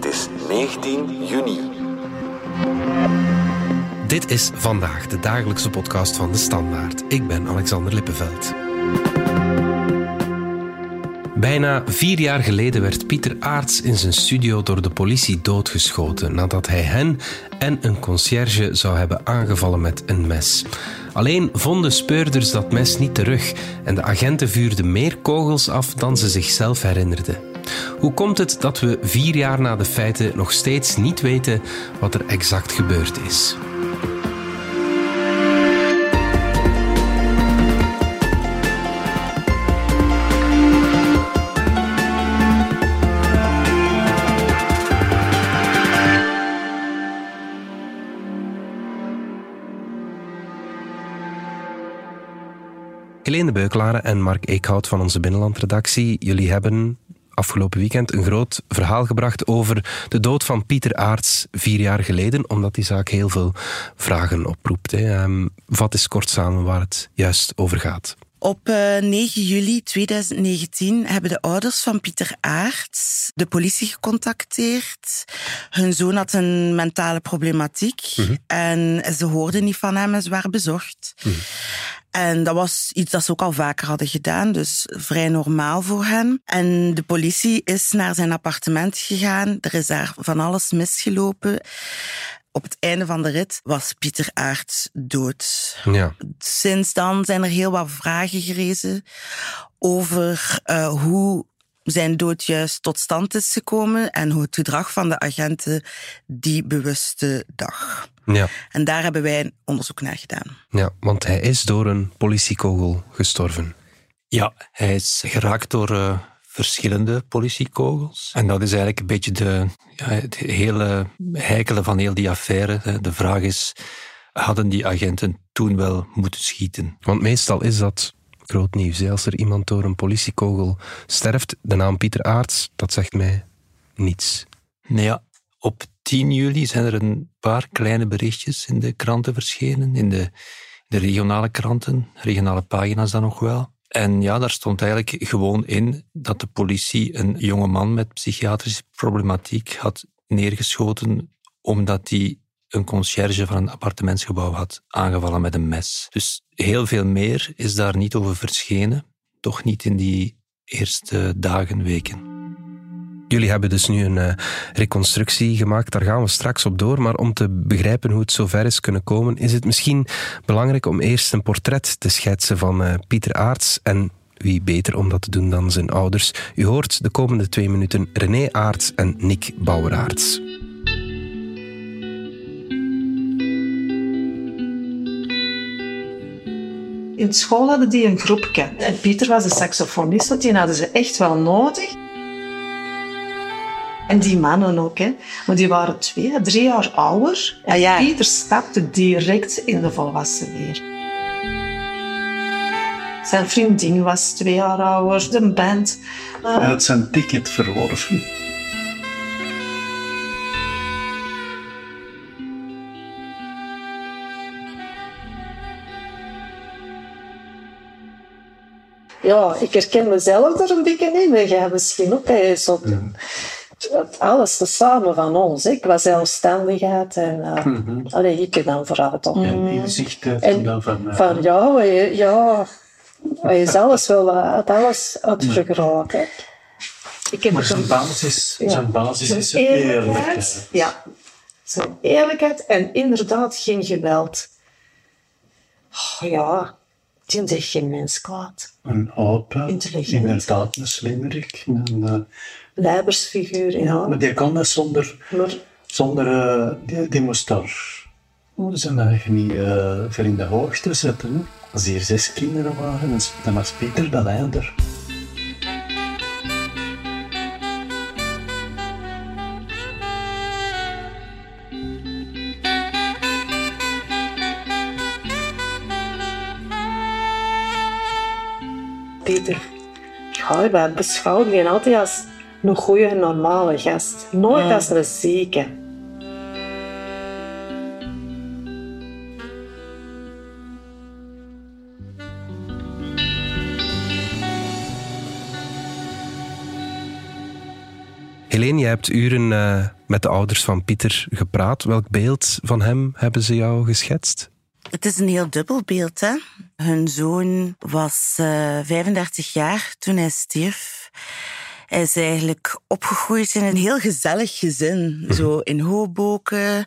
Het is 19 juni. Dit is vandaag de dagelijkse podcast van de Standaard. Ik ben Alexander Lippenveld. Bijna vier jaar geleden werd Pieter Aarts in zijn studio door de politie doodgeschoten nadat hij hen en een conciërge zou hebben aangevallen met een mes. Alleen vonden speurders dat mes niet terug en de agenten vuurden meer kogels af dan ze zichzelf herinnerden. Hoe komt het dat we vier jaar na de feiten nog steeds niet weten wat er exact gebeurd is? Helene Beukelaren en Mark Eekhout van onze Binnenlandredactie. Jullie hebben afgelopen weekend een groot verhaal gebracht over de dood van Pieter Aarts vier jaar geleden, omdat die zaak heel veel vragen oproept. Hè. Um, vat eens kort samen waar het juist over gaat. Op 9 eh, juli 2019 hebben de ouders van Pieter Aarts de politie gecontacteerd. Hun zoon had een mentale problematiek mhm. en ze hoorden niet van hem en ze waren bezorgd. Mhm. En dat was iets dat ze ook al vaker hadden gedaan, dus vrij normaal voor hen. En de politie is naar zijn appartement gegaan. Er is daar van alles misgelopen. Op het einde van de rit was Pieter Aert dood. Ja. Sinds dan zijn er heel wat vragen gerezen over uh, hoe zijn dood juist tot stand is gekomen en hoe het gedrag van de agenten die bewuste dag. Ja. En daar hebben wij onderzoek naar gedaan. Ja, want hij is door een politiekogel gestorven. Ja, hij is geraakt door uh, verschillende politiekogels. En dat is eigenlijk een beetje de, ja, het hele heikele van heel die affaire. De vraag is, hadden die agenten toen wel moeten schieten? Want meestal is dat groot nieuws. Als er iemand door een politiekogel sterft, de naam Pieter Aarts, dat zegt mij niets. Nee, ja, op 10 juli zijn er een paar kleine berichtjes in de kranten verschenen, in de, de regionale kranten, regionale pagina's dan nog wel. En ja, daar stond eigenlijk gewoon in dat de politie een jonge man met psychiatrische problematiek had neergeschoten omdat hij een conciërge van een appartementsgebouw had aangevallen met een mes. Dus heel veel meer is daar niet over verschenen, toch niet in die eerste dagen, weken. Jullie hebben dus nu een uh, reconstructie gemaakt, daar gaan we straks op door. Maar om te begrijpen hoe het zover is kunnen komen, is het misschien belangrijk om eerst een portret te schetsen van uh, Pieter Aarts. En wie beter om dat te doen dan zijn ouders? U hoort de komende twee minuten René Aarts en Nick Bouweraerts. In school hadden die een groepje. En Pieter was een saxofonist, die hadden ze echt wel nodig. En die mannen ook, hè. Maar die waren twee, drie jaar ouder. En ja. Pieter stapte direct in de volwassen weer. Zijn vriendin was twee jaar ouder, de band. Hij had zijn ticket verworven. Ja, ik herken mezelf er een beetje in. En jij misschien ook. Hè, zo, alles samen van ons. Ik was zelfstandigheid en uh, mm -hmm. allee, ik dan vooruit op. En inzicht en dan van... Uh, van jou, ja, hij is alles wel uit alles uitvergroot. Ja. Ik heb maar zijn basis, ja. zijn basis is eerlijkheid. Ja, zijn eerlijkheid en inderdaad geen geweld. Oh, ja, die zegt geen mens kwaad. Een open, inderdaad een slimmerik. Een, Leibersfiguur, ja. ja. Maar die kon dat zonder... Maar, zonder uh, die, die moest daar... Oh, zijn eigenlijk niet uh, ver in de hoogte zetten. Hè. Als hier zes kinderen waren, dan was Pieter de leider. Peter, ja, wij beschouwen die altijd als een goede, normale gast. Nooit als een zieke. Helene, jij hebt uren uh, met de ouders van Pieter gepraat. Welk beeld van hem hebben ze jou geschetst? Het is een heel dubbel beeld. Hè? Hun zoon was uh, 35 jaar toen hij stierf. Hij is eigenlijk opgegroeid in een heel gezellig gezin. Mhm. Zo in Hoboken.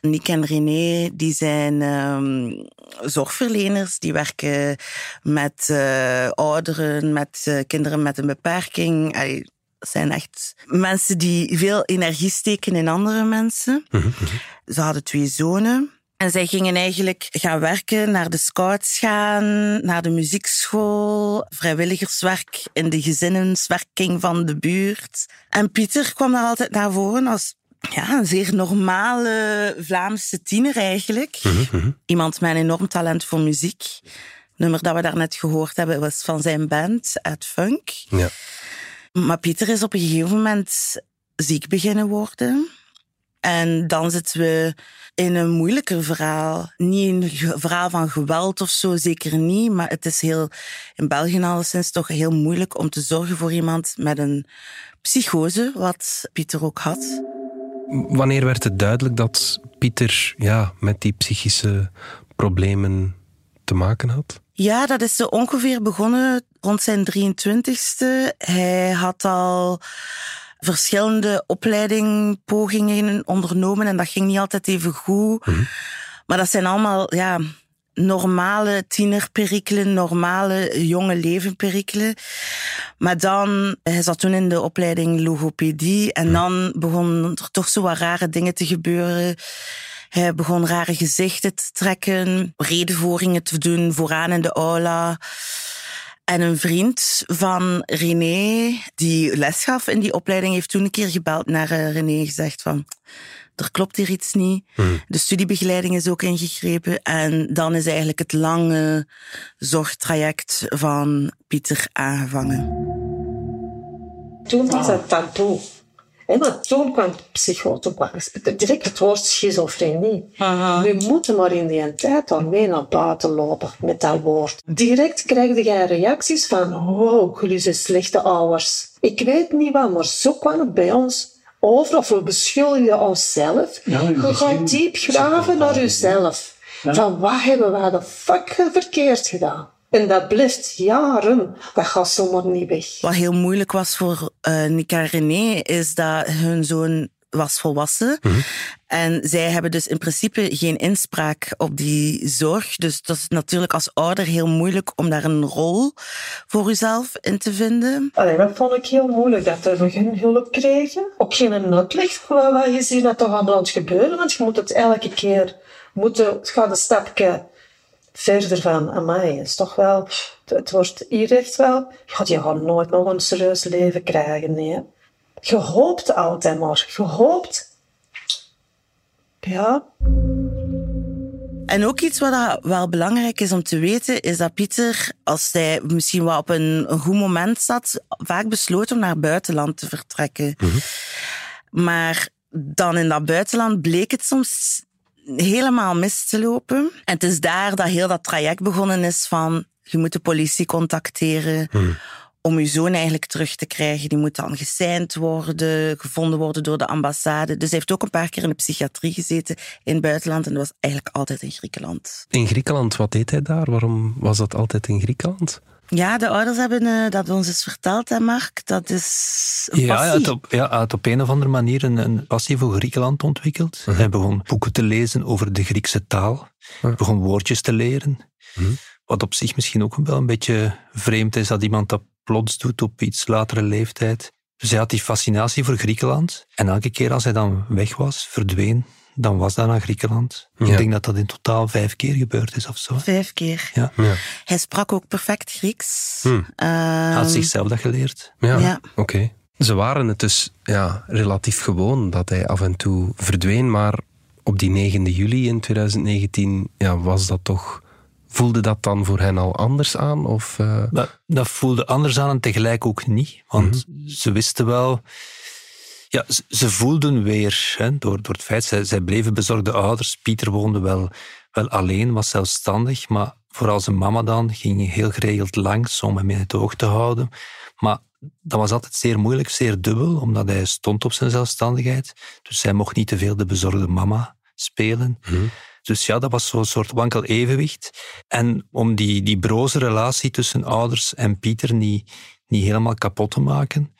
Nick en René, die zijn um, zorgverleners. Die werken met uh, ouderen, met uh, kinderen met een beperking. Ay, zijn echt mensen die veel energie steken in andere mensen. Mhm, mhm. Ze hadden twee zonen. En zij gingen eigenlijk gaan werken, naar de scouts gaan, naar de muziekschool, vrijwilligerswerk in de gezinnenswerking van de buurt. En Pieter kwam daar altijd naar voren als ja, een zeer normale Vlaamse tiener eigenlijk. Mhm, mhm. Iemand met een enorm talent voor muziek. Het nummer dat we daarnet gehoord hebben was van zijn band, Ed Funk. Ja. Maar Pieter is op een gegeven moment ziek beginnen worden. En dan zitten we in een moeilijker verhaal. Niet een verhaal van geweld of zo, zeker niet. Maar het is heel, in België alleszins toch heel moeilijk om te zorgen voor iemand met een psychose, wat Pieter ook had. Wanneer werd het duidelijk dat Pieter ja, met die psychische problemen te maken had? Ja, dat is zo ongeveer begonnen rond zijn 23ste. Hij had al verschillende opleidingpogingen ondernomen en dat ging niet altijd even goed. Mhm. Maar dat zijn allemaal ja, normale tienerperikelen, normale jonge levenperikelen. Maar dan, hij zat toen in de opleiding logopedie en mhm. dan begonnen er toch zo wat rare dingen te gebeuren. Hij begon rare gezichten te trekken, redenvoeringen te doen vooraan in de aula. En een vriend van René, die les gaf in die opleiding, heeft toen een keer gebeld naar uh, René gezegd van er klopt hier iets niet. Hmm. De studiebegeleiding is ook ingegrepen. En dan is eigenlijk het lange zorgtraject van Pieter aangevangen. Toen was het taboe. En maar toen kwam de direct het woord schizofrenie. Aha. We moeten maar in die tijd dan mee naar buiten lopen met dat woord. Direct krijg je reacties van, wow, jullie zijn slechte ouders. Ik weet niet wat, maar zo kwam het bij ons over, of we beschuldigen onszelf. Ja, je gaat diep graven naar jezelf. Van, wat hebben we de fuck verkeerd gedaan? En dat blijft jaren. Dat gaat zomaar niet weg. Wat heel moeilijk was voor uh, Nick en René, is dat hun zoon was volwassen. Mm En zij hebben dus in principe geen inspraak op die zorg. Dus dat is natuurlijk als ouder heel moeilijk om daar een rol voor jezelf in te vinden. Allee, dat vond ik heel moeilijk, dat we geen hulp kregen. Ook geen uitleg wat je ziet dat toch aan het gebeuren. Want je moet het elke keer, moeten, het gaat een stapje verder van, amai, is toch wel, het wordt hier echt wel, je gaat nooit nog een serieus leven krijgen, nee. Je hoopt altijd maar, je hoopt. Ja. En ook iets wat wel belangrijk is om te weten, is dat Pieter, als hij misschien wel op een, een goed moment zat, vaak besloot om naar het buitenland te vertrekken. Mhm. Maar dan in dat buitenland bleek het soms helemaal mis te lopen. En het is daar dat heel dat traject begonnen is van je moet de politie contacteren hmm. om je zoon eigenlijk terug te krijgen. Die moet dan geseind worden, gevonden worden door de ambassade. Dus hij heeft ook een paar keer in de psychiatrie gezeten in het buitenland en dat was eigenlijk altijd in Griekenland. In Griekenland, wat deed hij daar? Waarom was dat altijd in Griekenland? Ja, de ouders hebben uh, dat ons eens verteld, hè, Mark. Dat is een ja, het op, ja, het op een of andere manier een, een passie voor Griekenland ontwikkeld. Uh Hij begon boeken te lezen over de Griekse taal. Begon woordjes te leren. Mhm. Wat op zich misschien ook wel een beetje vreemd is dat iemand dat plots doet op iets latere leeftijd. Dus hij had die fascinatie voor Griekenland. En elke keer als hij dan weg was, verdween, dan was dat naar Griekenland. Ik denk dat dat in totaal vijf keer gebeurd is of zo. Vijf keer. Ja. ja. Hij sprak ook perfect Grieks. Hm. Hij had zichzelf dat geleerd. Ja, ja. oké. Ze waren het dus ja, relatief gewoon dat hij af en toe verdween, maar op die 9 juli in 2019 ja, was dat toch... Voelde dat dan voor hen al anders aan? Of, uh... dat, dat, voelde anders aan en tegelijk ook niet. Want mhm. ze wisten wel ja, ze voelden weer, hè, door, door het feit, zij, zij bleven bezorgde ouders. Pieter woonde wel, wel alleen, was zelfstandig, maar vooral zijn mama dan, ging heel geregeld langs om hem in het oog te houden. Maar dat was altijd zeer moeilijk, zeer dubbel, omdat hij stond op zijn zelfstandigheid. Dus hij mocht niet te veel de bezorgde mama spelen. Dus ja, dat was zo'n soort wankel evenwicht. En om die, die broze relatie tussen ouders en Pieter niet, niet helemaal kapot te maken,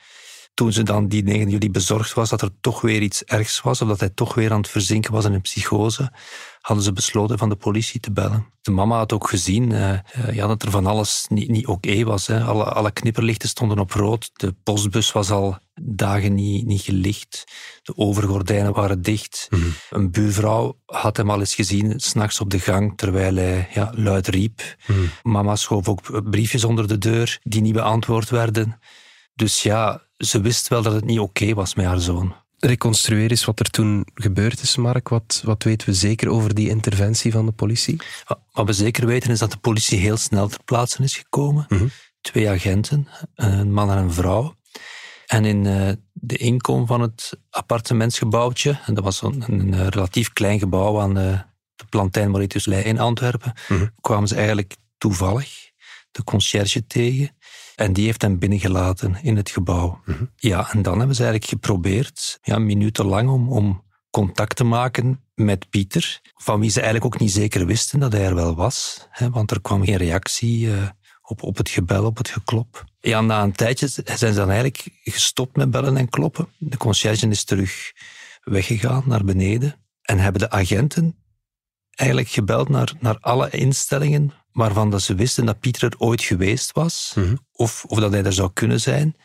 toen ze dan die 9 juli bezorgd was dat er toch weer iets ergs was, of dat hij toch weer aan het verzinken was in een psychose, hadden ze besloten van de politie te bellen. De mama had ook gezien uh, ja, dat er van alles niet, niet oké was. Hè. Alle, alle knipperlichten stonden op rood. De postbus was al dagen niet, niet gelicht. De overgordijnen waren dicht. Mhm. Een buurvrouw had hem al eens gezien, s'nachts op de gang, terwijl hij ja, luid riep. Mhm. Mama schoof ook briefjes onder de deur die niet beantwoord werden. Dus ja, ze wist wel dat het niet oké was met haar zoon. Reconstrueer eens wat er toen gebeurd is, Mark. Wat, wat weten we zeker over die interventie van de politie? Wat we zeker weten is dat de politie heel snel ter plaatse is gekomen. Mhm. Twee agenten, een man en een vrouw. En in uh, de inkom van het appartementsgebouwtje, en dat was een, een, relatief klein gebouw aan de, de Plantijn Mauritius in Antwerpen, mhm. kwamen ze eigenlijk toevallig de conciërge tegen. En die heeft hem binnengelaten in het gebouw. Mhm. Ja, en dan hebben ze eigenlijk geprobeerd, ja, minutenlang, om, om contact te maken met Pieter, van wie ze eigenlijk ook niet zeker wisten dat hij er wel was. Hè, want er kwam geen reactie uh, op, op het gebel, op het geklop. Ja, na een tijdje zijn ze dan eigenlijk gestopt met bellen en kloppen. De conciërge is terug weggegaan naar beneden en hebben de agenten eigenlijk gebeld naar, naar alle instellingen waarvan dat ze wisten dat Pieter er ooit geweest was, mhm. of, of dat hij er zou kunnen zijn,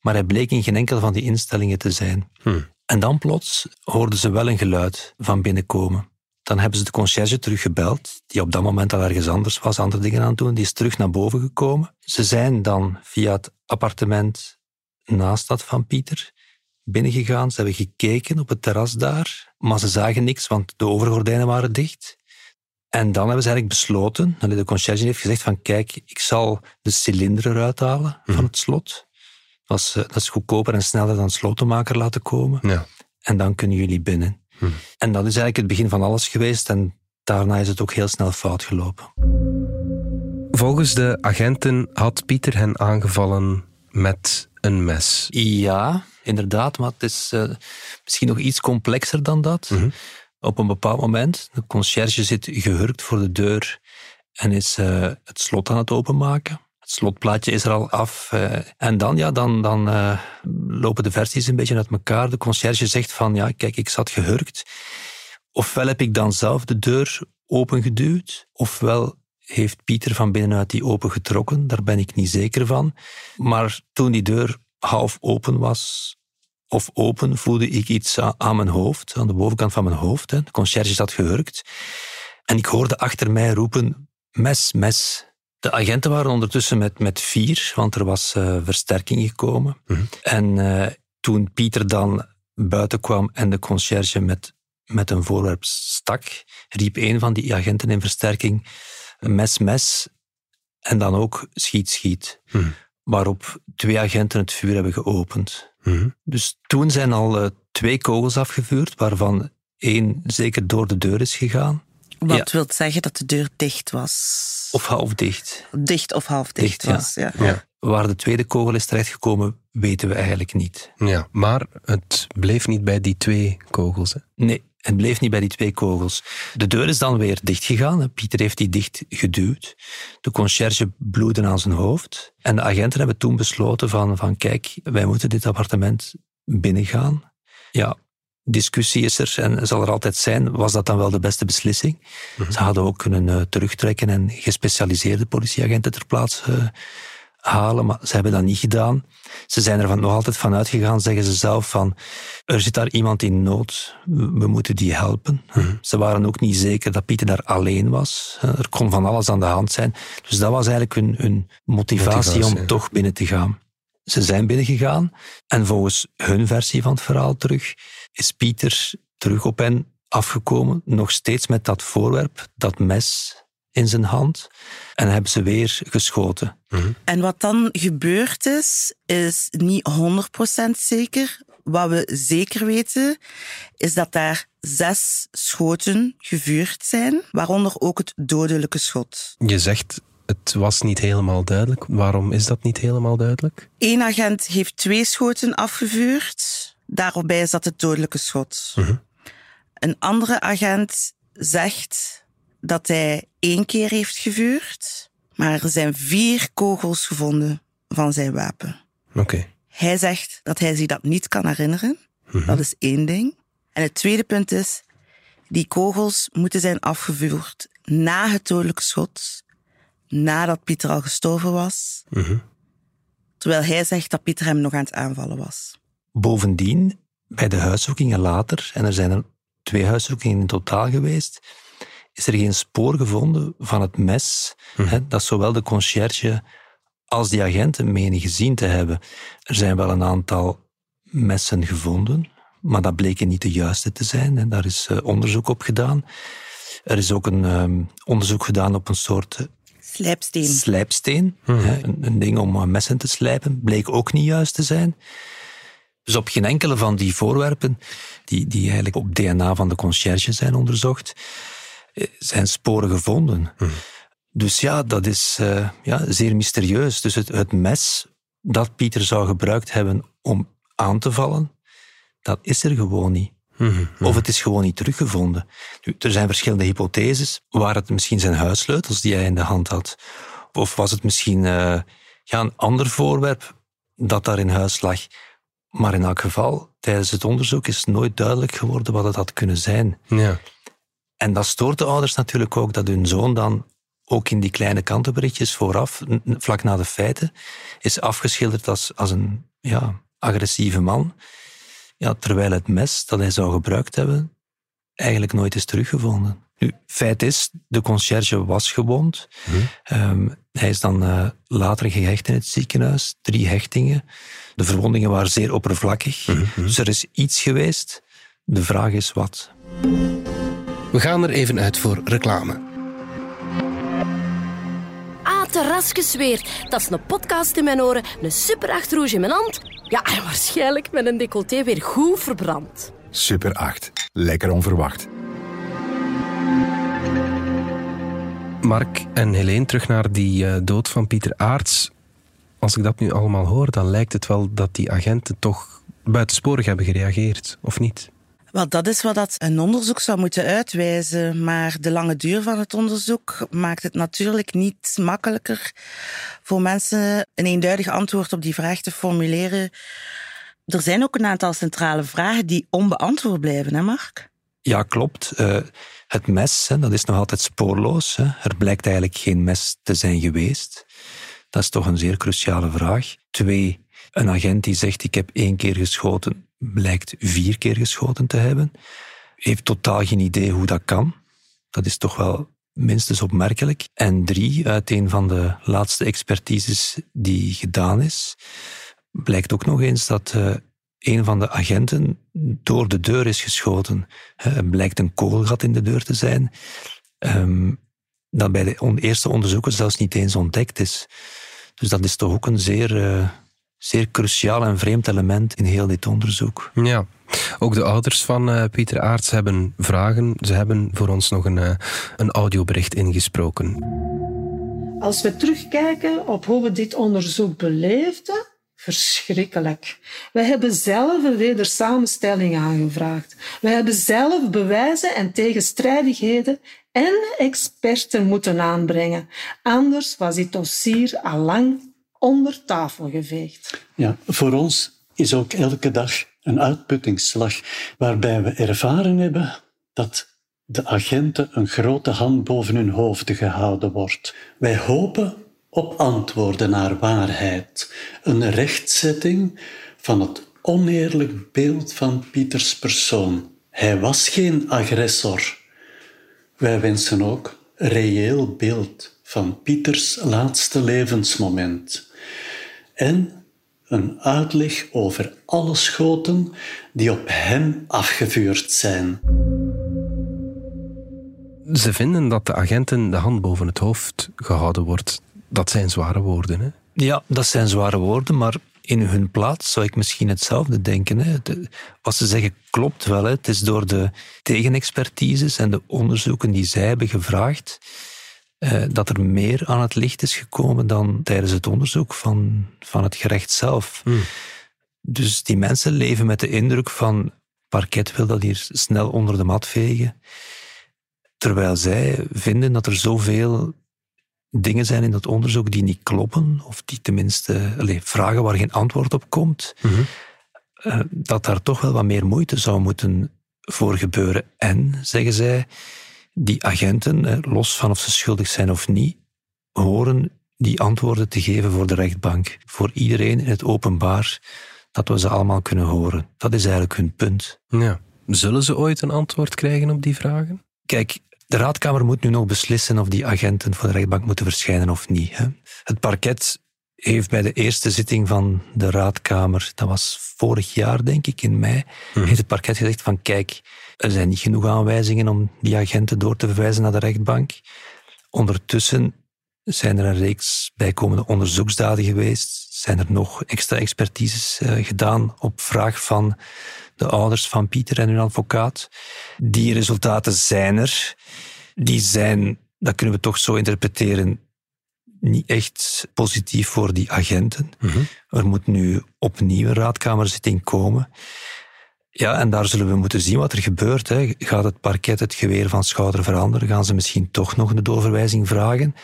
maar hij bleek in geen enkel van die instellingen te zijn. Mhm. En dan plots hoorden ze wel een geluid van binnenkomen. Dan hebben ze de conciërge teruggebeld, die op dat moment al ergens anders was, andere dingen aan het doen. Die is terug naar boven gekomen. Ze zijn dan via het appartement naast dat van Pieter binnengegaan. Ze hebben gekeken op het terras daar, maar ze zagen niks, want de overgordijnen waren dicht. En dan hebben ze eigenlijk besloten, de conciërge heeft gezegd van kijk, ik zal de cilinder eruit halen van mhm. het slot. Dat is, eh, dat is goedkoper en sneller dan slotenmaker laten komen. Ja. En dan kunnen jullie binnen. Mhm. En dat is eigenlijk het begin van alles geweest en daarna is het ook heel snel fout gelopen. Volgens de agenten had Pieter hen aangevallen met een mes. Ja, inderdaad, maar het is uh, misschien nog iets complexer dan dat. Mhm op een bepaald moment, de conciërge zit gehurkt voor de deur en is uh, het slot aan het openmaken. Het slotplaatje is er al af. Uh, en dan, ja, dan, dan uh, lopen de versies een beetje uit elkaar. De conciërge zegt van, ja, kijk, ik zat gehurkt. Ofwel heb ik dan zelf de deur opengeduwd, ofwel heeft Pieter van binnenuit die opengetrokken. Daar ben ik niet zeker van. Maar toen die deur half open was, of open voelde ik iets aan, mijn hoofd, aan de bovenkant van mijn hoofd. Hè. De conciërge zat gehurkt. En ik hoorde achter mij roepen, mes, mes. De agenten waren ondertussen met, met vier, want er was uh, versterking gekomen. Mhm. En uh, toen Pieter dan buiten kwam en de conciërge met, met een voorwerp stak, riep een van die agenten in versterking, mes, mes. En dan ook schiet, schiet. Mhm. Waarop twee agenten het vuur hebben geopend. Mhm. Dus toen zijn al uh, twee kogels afgevuurd, waarvan één zeker door de deur is gegaan. Wat wil zeggen dat de deur dicht was? Of half dicht. Dicht of half dicht, was, ja. ja. Waar de tweede kogel is terechtgekomen, weten we eigenlijk niet. Ja, maar het bleef niet bij die twee kogels. Hè? Nee, het bleef niet bij die twee kogels. De deur is dan weer dichtgegaan. Pieter heeft die dicht geduwd. De conciërge bloedde aan zijn hoofd. En de agenten hebben toen besloten van, van kijk, wij moeten dit appartement binnengaan. Ja, discussie is er en zal er altijd zijn. Was dat dan wel de beste beslissing? Mhm. Ze hadden ook kunnen uh, terugtrekken en gespecialiseerde politieagenten ter plaatse uh, halen, maar ze hebben dat niet gedaan. Ze zijn er van, nog altijd van uitgegaan, zeggen ze zelf, van er zit daar iemand in nood, we moeten die helpen. Mhm. Ze waren ook niet zeker dat Pieter daar alleen was. Er kon van alles aan de hand zijn. Dus dat was eigenlijk hun, hun motivatie, om toch binnen te gaan. Ze zijn binnengegaan en volgens hun versie van het verhaal terug is Pieter terug op hen afgekomen, nog steeds met dat voorwerp, dat mes in zijn hand en hebben ze weer geschoten. Mhm. En wat dan gebeurd is, is niet 100% zeker. wat we zeker weten, is dat daar zes schoten gevuurd zijn, waaronder ook het dodelijke schot. Je zegt het was niet helemaal duidelijk. Waarom is dat niet helemaal duidelijk? Eén agent heeft twee schoten afgevuurd. Daarbij zat het dodelijke schot. Mhm. Een andere agent zegt dat hij één keer heeft gevuurd, maar er zijn vier kogels gevonden van zijn wapen. Oké. Hij zegt dat hij zich dat niet kan herinneren. Mhm. Dat is één ding. En het tweede punt is, die kogels moeten zijn afgevuurd na het dodelijke schot, nadat Pieter al gestorven was, Mhm. terwijl hij zegt dat Pieter hem nog aan het aanvallen was. Bovendien, bij de huiszoekingen later, en er zijn er twee huiszoekingen in totaal geweest, is er geen spoor gevonden van het mes hè, dat zowel de conciërge als die agenten menen gezien te hebben. Er zijn wel een aantal messen gevonden, maar dat bleken niet de juiste te zijn. En daar is eh, onderzoek op gedaan. Er is ook een ehm, onderzoek gedaan op een soort eh, Slijpsteen. slijpsteen. hè, een, een ding om eh, messen te slijpen. Bleek ook niet juist te zijn. Dus op geen enkele van die voorwerpen, die, die eigenlijk op DNA van de conciërge zijn onderzocht, zijn sporen gevonden. Dus ja, dat is eh, ja, zeer mysterieus. Dus het, het mes dat Pieter zou gebruikt hebben om aan te vallen, dat is er gewoon niet. Mhm. Of het is gewoon niet teruggevonden. Nu, er zijn verschillende hypotheses. Waren het misschien zijn huissleutels die hij in de hand had? Of was het misschien eh, ja, een ander voorwerp dat daar in huis lag? Maar in elk geval, tijdens het onderzoek is nooit duidelijk geworden wat het had kunnen zijn. Ja. En dat stoort de ouders natuurlijk ook, dat hun zoon dan ook in die kleine kantenberichtjes vooraf, vlak na de feiten, is afgeschilderd als, als een ja, agressieve man. Ja, terwijl het mes dat hij zou gebruikt hebben, eigenlijk nooit is teruggevonden. Nu, feit is, de conciërge was gewond. Ehm, hij is dan eh, later gehecht in het ziekenhuis, drie hechtingen. De verwondingen waren zeer oppervlakkig, dus er is iets geweest. De vraag is wat. We gaan er even uit voor reclame. Ah, terrasjes weer. Dat is een podcast in mijn oren, een super rouge in mijn hand. Ja, en waarschijnlijk met een decolleté weer goed verbrand. Super 8. Lekker onverwacht. Mark en Helene, terug naar die eh, dood van Pieter Aarts. Als ik dat nu allemaal hoor, dan lijkt het wel dat die agenten toch buitensporig hebben gereageerd, of niet? Wel, dat is wat dat een onderzoek zou moeten uitwijzen. Maar de lange duur van het onderzoek maakt het natuurlijk niet makkelijker voor mensen een eenduidig antwoord op die vraag te formuleren. Er zijn ook een aantal centrale vragen die onbeantwoord blijven, hè Mark? Ja, klopt. Eh, het mes, hè, dat is nog altijd spoorloos. Hè. Er blijkt eigenlijk geen mes te zijn geweest. Dat is toch een zeer cruciale vraag. Twee, een agent die zegt ik heb één keer geschoten, blijkt vier keer geschoten te hebben. Heeft totaal geen idee hoe dat kan. Dat is toch wel minstens opmerkelijk. En drie, uit een van de laatste expertises die gedaan is, blijkt ook nog eens dat eh, een van de agenten door de deur is geschoten. Er blijkt een kogelgat in de deur te zijn, ehm, dat bij de eerste onderzoekers zelfs niet eens ontdekt is. Dus dat is toch ook een zeer, eh, zeer cruciaal en vreemd element in heel dit onderzoek. Ja. Ook de ouders van eh, Pieter Aarts hebben vragen. Ze hebben voor ons nog een, eh, een audiobericht ingesproken. Als we terugkijken op hoe we dit onderzoek beleefden, verschrikkelijk. Wij hebben zelf een wedersamenstelling aangevraagd. We hebben zelf bewijzen en tegenstrijdigheden en experten moeten aanbrengen. Anders was dit dossier al lang onder tafel geveegd. Ja, voor ons is ook elke dag een uitputtingsslag waarbij we ervaren hebben dat de agenten een grote hand boven hun hoofden gehouden wordt. Wij hopen op antwoorden naar waarheid, een rechtzetting van het oneerlijk beeld van Pieters persoon. Hij was geen agressor. Wij wensen ook reëel beeld van Pieters laatste levensmoment en een uitleg over alle schoten die op hem afgevuurd zijn. Ze vinden dat de agenten de hand boven het hoofd gehouden wordt. Dat zijn zware woorden, hè? Ja, dat zijn zware woorden, maar In hun plaats zou ik misschien hetzelfde denken. Hè. wat ze zeggen klopt wel. Hè. Het is door de tegenexpertises en de onderzoeken die zij hebben gevraagd, eh, dat er meer aan het licht is gekomen dan tijdens het onderzoek van, van het gerecht zelf. Hmm. Dus die mensen leven met de indruk van parket wil dat hier snel onder de mat vegen. Terwijl zij vinden dat er zoveel dingen zijn in dat onderzoek die niet kloppen, of die tenminste allez, vragen waar geen antwoord op komt, mhm. eh, dat daar toch wel wat meer moeite zou moeten voor gebeuren. En, zeggen zij, die agenten, los van of ze schuldig zijn of niet, horen die antwoorden te geven voor de rechtbank, voor iedereen in het openbaar, dat we ze allemaal kunnen horen. Dat is eigenlijk hun punt. Ja. Zullen ze ooit een antwoord krijgen op die vragen? Kijk, de raadkamer moet nu nog beslissen of die agenten voor de rechtbank moeten verschijnen of niet. Hè. Het parket heeft bij de eerste zitting van de raadkamer, dat was vorig jaar denk ik, in mei, mhm. heeft het parket gezegd van kijk, er zijn niet genoeg aanwijzingen om die agenten door te verwijzen naar de rechtbank. Ondertussen zijn er een reeks bijkomende onderzoeksdaden geweest, zijn er nog extra expertises uh, gedaan op vraag van de ouders van Pieter en hun advocaat. Die resultaten zijn er. Die zijn, dat kunnen we toch zo interpreteren, niet echt positief voor die agenten. Mhm. Er moet nu opnieuw een raadkamerzitting komen. Ja, en daar zullen we moeten zien wat er gebeurt. Hè. Gaat het parket het geweer van schouder veranderen? Gaan ze misschien toch nog een doorverwijzing vragen?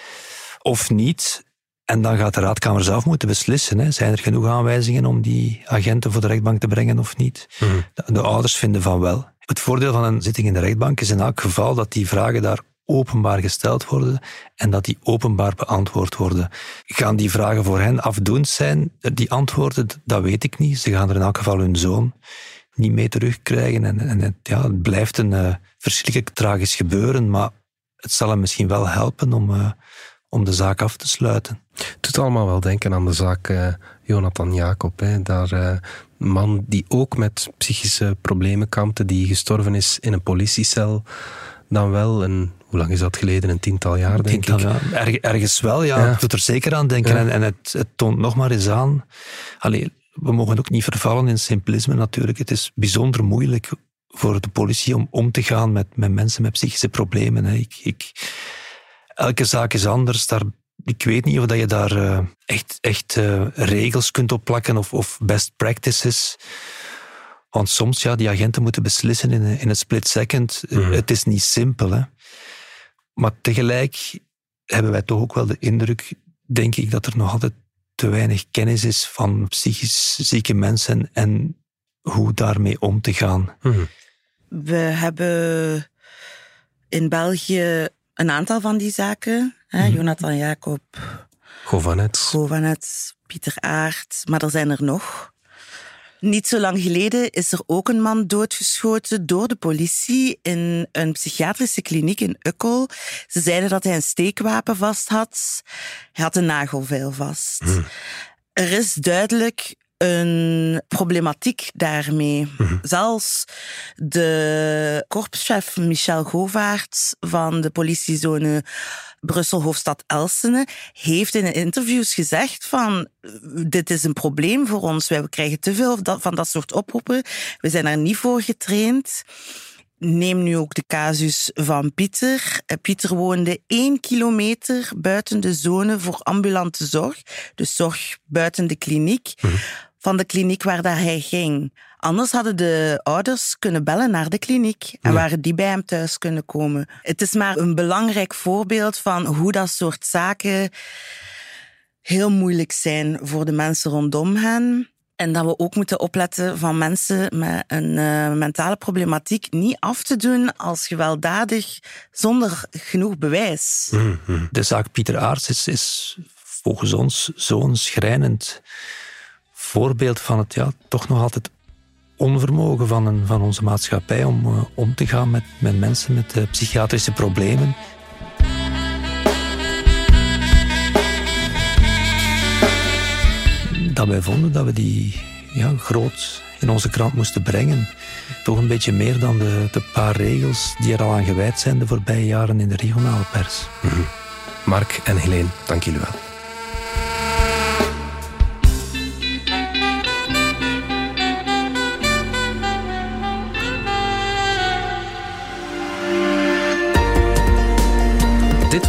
Of niet? En dan gaat de raadkamer zelf moeten beslissen. Hè. Zijn er genoeg aanwijzingen om die agenten voor de rechtbank te brengen of niet? Mhm. De, ouders vinden van wel. Het voordeel van een zitting in de rechtbank is in elk geval dat die vragen daar openbaar gesteld worden en dat die openbaar beantwoord worden. Gaan die vragen voor hen afdoend zijn? Die antwoorden, dat weet ik niet. Ze gaan er in elk geval hun zoon niet mee terugkrijgen. En, en het, ja, het blijft een uh, verschrikkelijk tragisch gebeuren, maar het zal hem misschien wel helpen om, uh, om de zaak af te sluiten. Het doet allemaal wel denken aan de zaak uh, Jonathan Jacob. Hè. Daar man die ook met psychische problemen kampte, die gestorven is in een politiecel. Dan wel een, hoe lang is dat geleden? Een tiental jaar, denk ik. Ja. ergens wel, ja. ja. Het doet er zeker aan denken. En, en het, het, toont nog maar eens aan. Allee, we mogen ook niet vervallen in simplisme natuurlijk. Het is bijzonder moeilijk voor de politie om om te gaan met, met mensen met psychische problemen. Hè. Ik, ik, elke zaak is anders. Daar, ik weet niet of dat je daar uh, echt, echt uh, regels kunt opplakken of, of best practices. Want soms, ja, die agenten moeten beslissen in, in een split second. Mm Het is niet simpel, hè. Maar tegelijk hebben wij toch ook wel de indruk, denk ik, dat er nog altijd te weinig kennis is van psychisch zieke mensen en hoe daarmee om te gaan. Mhm. We hebben in België een aantal van die zaken. Hè? Mhm. Jonathan Jacob. Govanet. Govanet, Pieter Aert. Maar er zijn er nog. Niet zo lang geleden is er ook een man doodgeschoten door de politie in een psychiatrische kliniek in Ukkel. Ze zeiden dat hij een steekwapen vast had. Hij had een nagelveil vast. Mhm. Er is duidelijk een problematiek daarmee. Mhm. Zelfs de korpschef Michel Govaert van de politiezone Brussel-Hoofdstad Elsene heeft in interviews gezegd van dit is een probleem voor ons. Wij krijgen te veel van dat soort oproepen. We zijn er niet voor getraind. Neem nu ook de casus van Pieter. Eh, Pieter woonde één kilometer buiten de zone voor ambulante zorg, dus zorg buiten de kliniek. Mhm van de kliniek waar dat hij ging. Anders hadden de ouders kunnen bellen naar de kliniek en waren die bij hem thuis kunnen komen. Het is maar een belangrijk voorbeeld van hoe dat soort zaken heel moeilijk zijn voor de mensen rondom hen. En dat we ook moeten opletten van mensen met een uh, mentale problematiek niet af te doen als gewelddadig zonder genoeg bewijs. Mhm. De zaak Pieter Aarts is, is volgens ons zo'n schrijnend voorbeeld van het ja, toch nog altijd onvermogen van, een, van onze maatschappij om uh, om te gaan met, met mensen met uh, psychiatrische problemen. Dat wij vonden dat we die ja, groot in onze krant moesten brengen. Toch een beetje meer dan de, de paar regels die er al aan gewijd zijn de voorbije jaren in de regionale pers. -hmm. Mark en Helene, dank jullie wel.